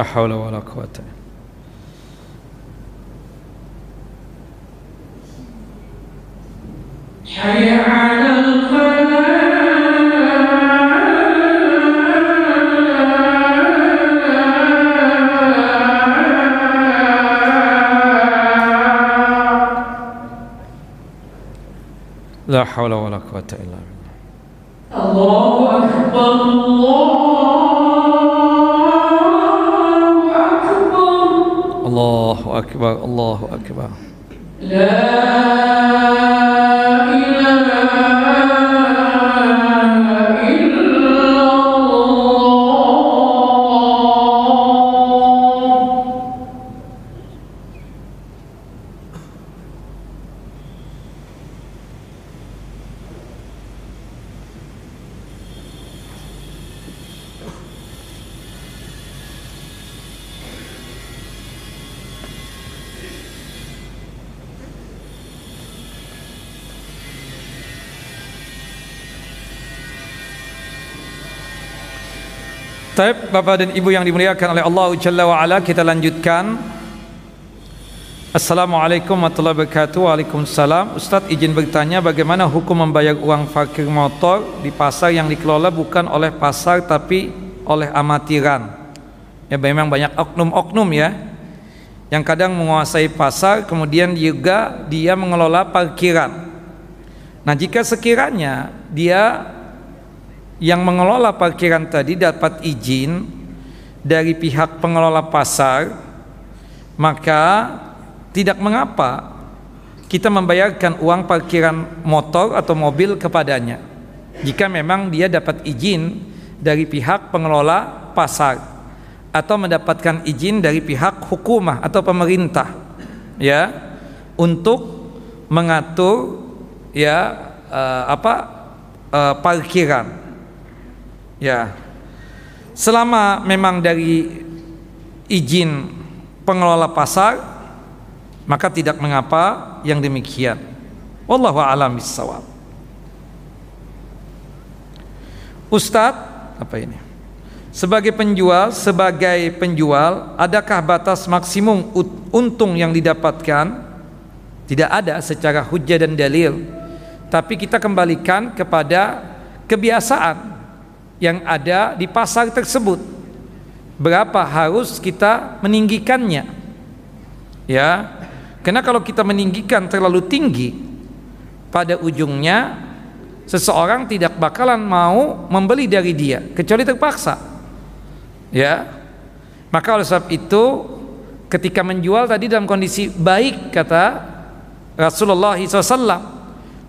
لا حول ولا قوة حي على الفلاح. لا حول ولا قوة الله أكبر. لا Bapak dan Ibu yang dimuliakan oleh Allah Jalla wa Ala kita lanjutkan. Assalamualaikum warahmatullahi wabarakatuh. Waalaikumsalam. Ustaz izin bertanya bagaimana hukum membayar uang parkir motor di pasar yang dikelola bukan oleh pasar tapi oleh amatiran? Ya memang banyak oknum-oknum ya yang kadang menguasai pasar kemudian juga dia mengelola parkiran. Nah jika sekiranya dia yang mengelola parkiran tadi dapat izin dari pihak pengelola pasar maka tidak mengapa kita membayarkan uang parkiran motor atau mobil kepadanya jika memang dia dapat izin dari pihak pengelola pasar atau mendapatkan izin dari pihak hukumah atau pemerintah ya untuk mengatur ya uh, apa uh, parkiran ya. Selama memang dari izin pengelola pasar maka tidak mengapa yang demikian. Wallahu alam bisawab Ustadz apa ini? Sebagai penjual sebagai penjual adakah batas maksimum untung yang didapatkan? Tidak ada secara hujah dan dalil. Tapi kita kembalikan kepada kebiasaan yang ada di pasar tersebut. Berapa harus kita meninggikannya? Ya karena kalau kita meninggikan terlalu tinggi pada ujungnya seseorang tidak bakalan mau membeli dari dia kecuali terpaksa. Ya maka oleh sebab itu ketika menjual tadi dalam kondisi baik kata Rasulullah SAW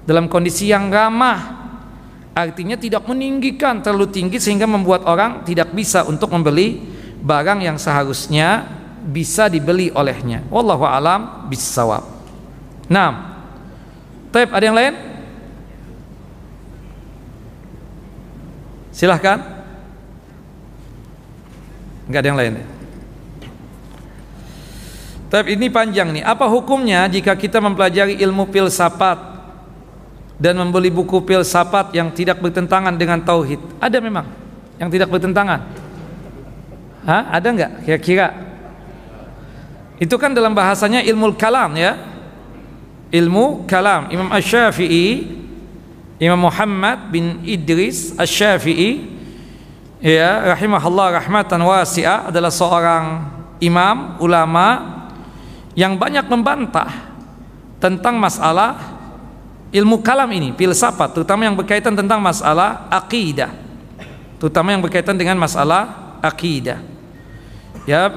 dalam kondisi yang ramah artinya tidak meninggikan terlalu tinggi sehingga membuat orang tidak bisa untuk membeli barang yang seharusnya bisa dibeli olehnya. Wallahu alam bisawab nah Taib ada yang lain? Silahkan. Nggak ada yang lain. Taib ini panjang nih. Apa hukumnya jika kita mempelajari ilmu filsafat dan membeli buku filsafat yang tidak bertentangan dengan tauhid. Ada memang yang tidak bertentangan. Hah? Ada nggak kira-kira? Itu kan dalam bahasanya ilmu kalam ya. Ilmu kalam. Imam Asy-Syafi'i, Imam Muhammad bin Idris Asy-Syafi'i ya rahimahullah rahmatan wasi'ah adalah seorang imam ulama yang banyak membantah tentang masalah ilmu kalam ini, filsafat, terutama yang berkaitan tentang masalah akidah. Terutama yang berkaitan dengan masalah akidah. Ya,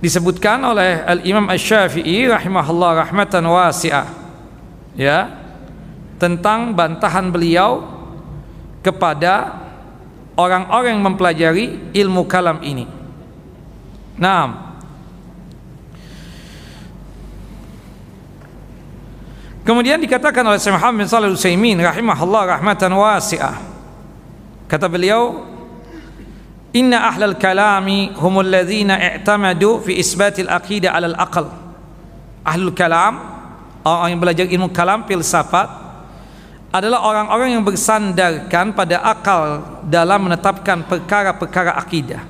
disebutkan oleh Al-Imam Asy-Syafi'i rahimahullah rahmatan wasi'ah. Ya, tentang bantahan beliau kepada orang-orang yang mempelajari ilmu kalam ini. Nah, Kemudian dikatakan oleh Syekh Muhammad bin Shalih Utsaimin rahimahullah rahmatan wasi'ah. Kata beliau, "Inna ahlal kalami humul ladzina i'tamadu fi isbatil aqidah 'alal aql." Ahlul kalam, orang yang belajar ilmu kalam filsafat adalah orang-orang yang bersandarkan pada akal dalam menetapkan perkara-perkara akidah.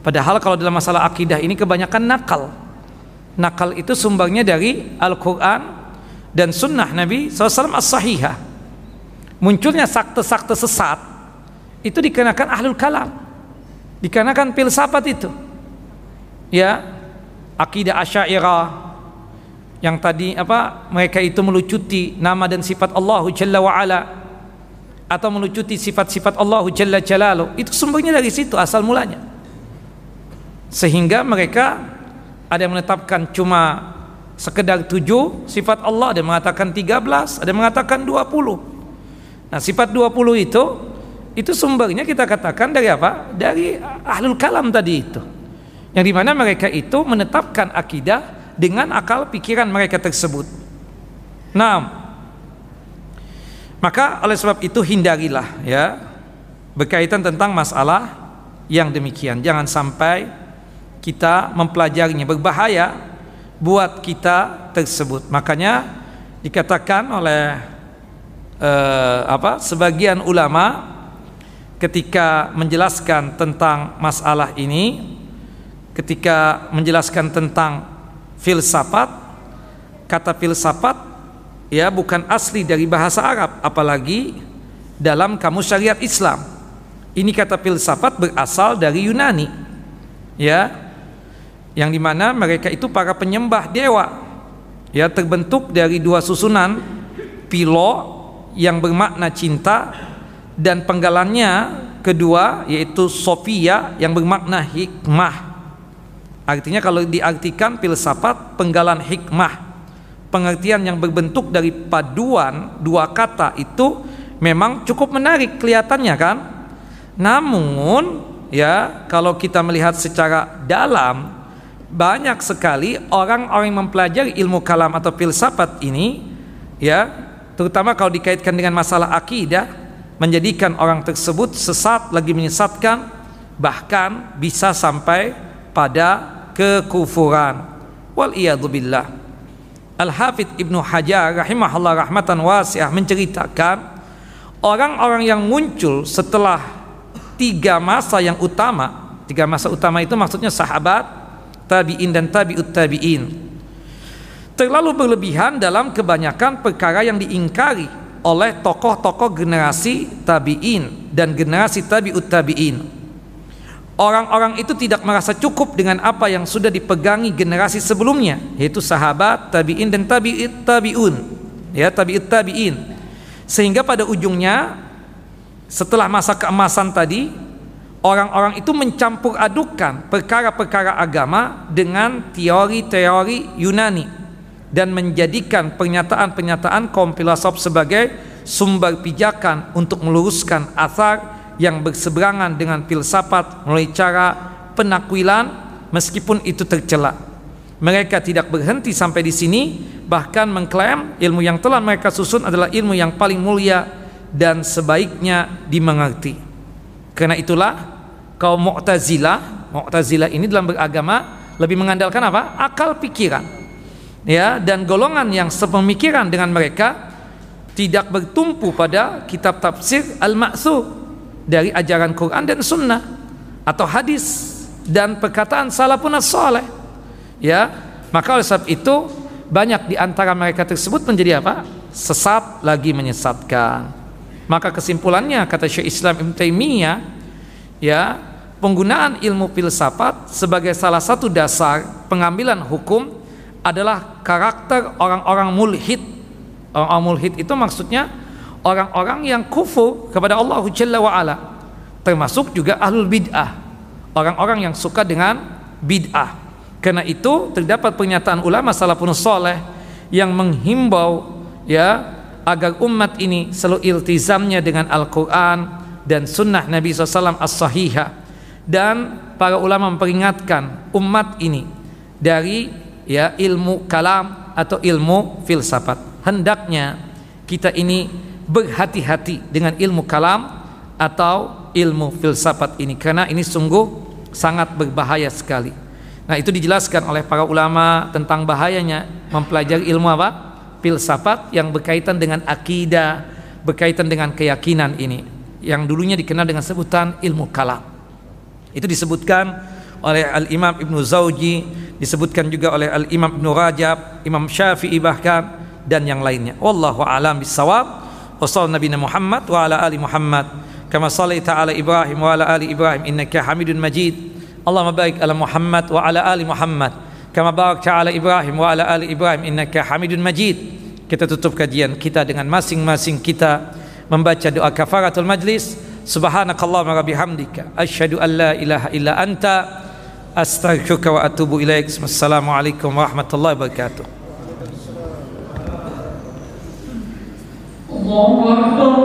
Padahal kalau dalam masalah akidah ini kebanyakan nakal. Nakal itu sumbernya dari Al-Qur'an dan sunnah Nabi SAW as-sahihah. Munculnya sakte-sakte sesat itu dikenakan ahlul kalam. Dikenakan filsafat itu. Ya akidah asyairah yang tadi apa mereka itu melucuti nama dan sifat Allah Jalla wa ala atau melucuti sifat-sifat Allah Jalla Jalalu. Itu sumbernya dari situ asal mulanya. Sehingga mereka ada yang menetapkan cuma sekedar tujuh sifat Allah ada mengatakan tiga belas ada mengatakan dua puluh. Nah sifat dua puluh itu itu sumbernya kita katakan dari apa? Dari ahlul kalam tadi itu. Yang di mana mereka itu menetapkan akidah dengan akal pikiran mereka tersebut. Nah maka oleh sebab itu hindarilah ya berkaitan tentang masalah yang demikian. Jangan sampai kita mempelajarinya berbahaya buat kita tersebut. Makanya dikatakan oleh eh, apa sebagian ulama ketika menjelaskan tentang masalah ini ketika menjelaskan tentang filsafat kata filsafat ya bukan asli dari bahasa Arab apalagi dalam kamus syariat Islam ini kata filsafat berasal dari Yunani ya yang di mana mereka itu para penyembah dewa. Ya terbentuk dari dua susunan pilo yang bermakna cinta dan penggalannya kedua yaitu Sofia yang bermakna hikmah. Artinya kalau diartikan filsafat penggalan hikmah. Pengertian yang berbentuk dari paduan dua kata itu memang cukup menarik kelihatannya kan? Namun ya kalau kita melihat secara dalam banyak sekali orang-orang mempelajari ilmu kalam atau filsafat ini ya terutama kalau dikaitkan dengan masalah akidah menjadikan orang tersebut sesat lagi menyesatkan bahkan bisa sampai pada kekufuran. Wal billah. Al Hafidh Ibnu Hajar rahimahullah rahmatan wasiah menceritakan orang-orang yang muncul setelah tiga masa yang utama tiga masa utama itu maksudnya sahabat tabi'in dan tabi'ut tabi'in terlalu berlebihan dalam kebanyakan perkara yang diingkari oleh tokoh-tokoh generasi tabi'in dan generasi tabi'ut tabi'in. Orang-orang itu tidak merasa cukup dengan apa yang sudah dipegangi generasi sebelumnya, yaitu sahabat, tabi'in dan tabi'it tabi'un. Ya, tabi'ut tabi'in. Sehingga pada ujungnya setelah masa keemasan tadi, orang-orang itu mencampur adukan perkara-perkara agama dengan teori-teori Yunani dan menjadikan pernyataan-pernyataan kaum filosof sebagai sumber pijakan untuk meluruskan asar yang berseberangan dengan filsafat melalui cara penakwilan meskipun itu tercela. Mereka tidak berhenti sampai di sini bahkan mengklaim ilmu yang telah mereka susun adalah ilmu yang paling mulia dan sebaiknya dimengerti. Karena itulah kaum Mu'tazilah, Mu'tazilah ini dalam beragama lebih mengandalkan apa? Akal pikiran. Ya dan golongan yang sepemikiran dengan mereka tidak bertumpu pada kitab tafsir al-ma'thur dari ajaran Quran dan sunnah atau hadis dan perkataan salafun saleh ya maka oleh sebab itu banyak di antara mereka tersebut menjadi apa? Sesat lagi menyesatkan maka kesimpulannya kata Syekh Islam Ibn Taimiyah ya penggunaan ilmu filsafat sebagai salah satu dasar pengambilan hukum adalah karakter orang-orang mulhid. Orang-orang mulhid itu maksudnya orang-orang yang kufur kepada Allah Jalla wa ala. Termasuk juga ahlul bid'ah. Orang-orang yang suka dengan bid'ah. Karena itu terdapat pernyataan ulama salafun soleh yang menghimbau ya agar umat ini selalu iltizamnya dengan Al-Quran dan sunnah Nabi SAW as-sahihah dan para ulama memperingatkan umat ini dari ya ilmu kalam atau ilmu filsafat. Hendaknya kita ini berhati-hati dengan ilmu kalam atau ilmu filsafat ini karena ini sungguh sangat berbahaya sekali. Nah, itu dijelaskan oleh para ulama tentang bahayanya mempelajari ilmu apa? Filsafat yang berkaitan dengan akidah, berkaitan dengan keyakinan ini yang dulunya dikenal dengan sebutan ilmu kalam. Itu disebutkan oleh Al-Imam Ibnu Zauji disebutkan juga oleh Al-Imam Ibnu Rajab Imam Syafi'i bahkan dan yang lainnya. Wallahu alam bisawab wa sallallahu Muhammad wa ala ali Muhammad. Kama sallaita ala Ibrahim wa ala ali Ibrahim innaka Hamidun Majid. Allahumma barik ala Muhammad wa ala ali Muhammad kama barakta ala Ibrahim wa ala ali Ibrahim innaka Hamidun Majid. Kita tutup kajian kita dengan masing-masing kita membaca doa kafaratul majlis. Subhanakallahumma wa bihamdika asyhadu an la ilaha illa anta. Astaghfiruka wa atubu ilaik. Assalamualaikum warahmatullahi wabarakatuh. Allahu Akbar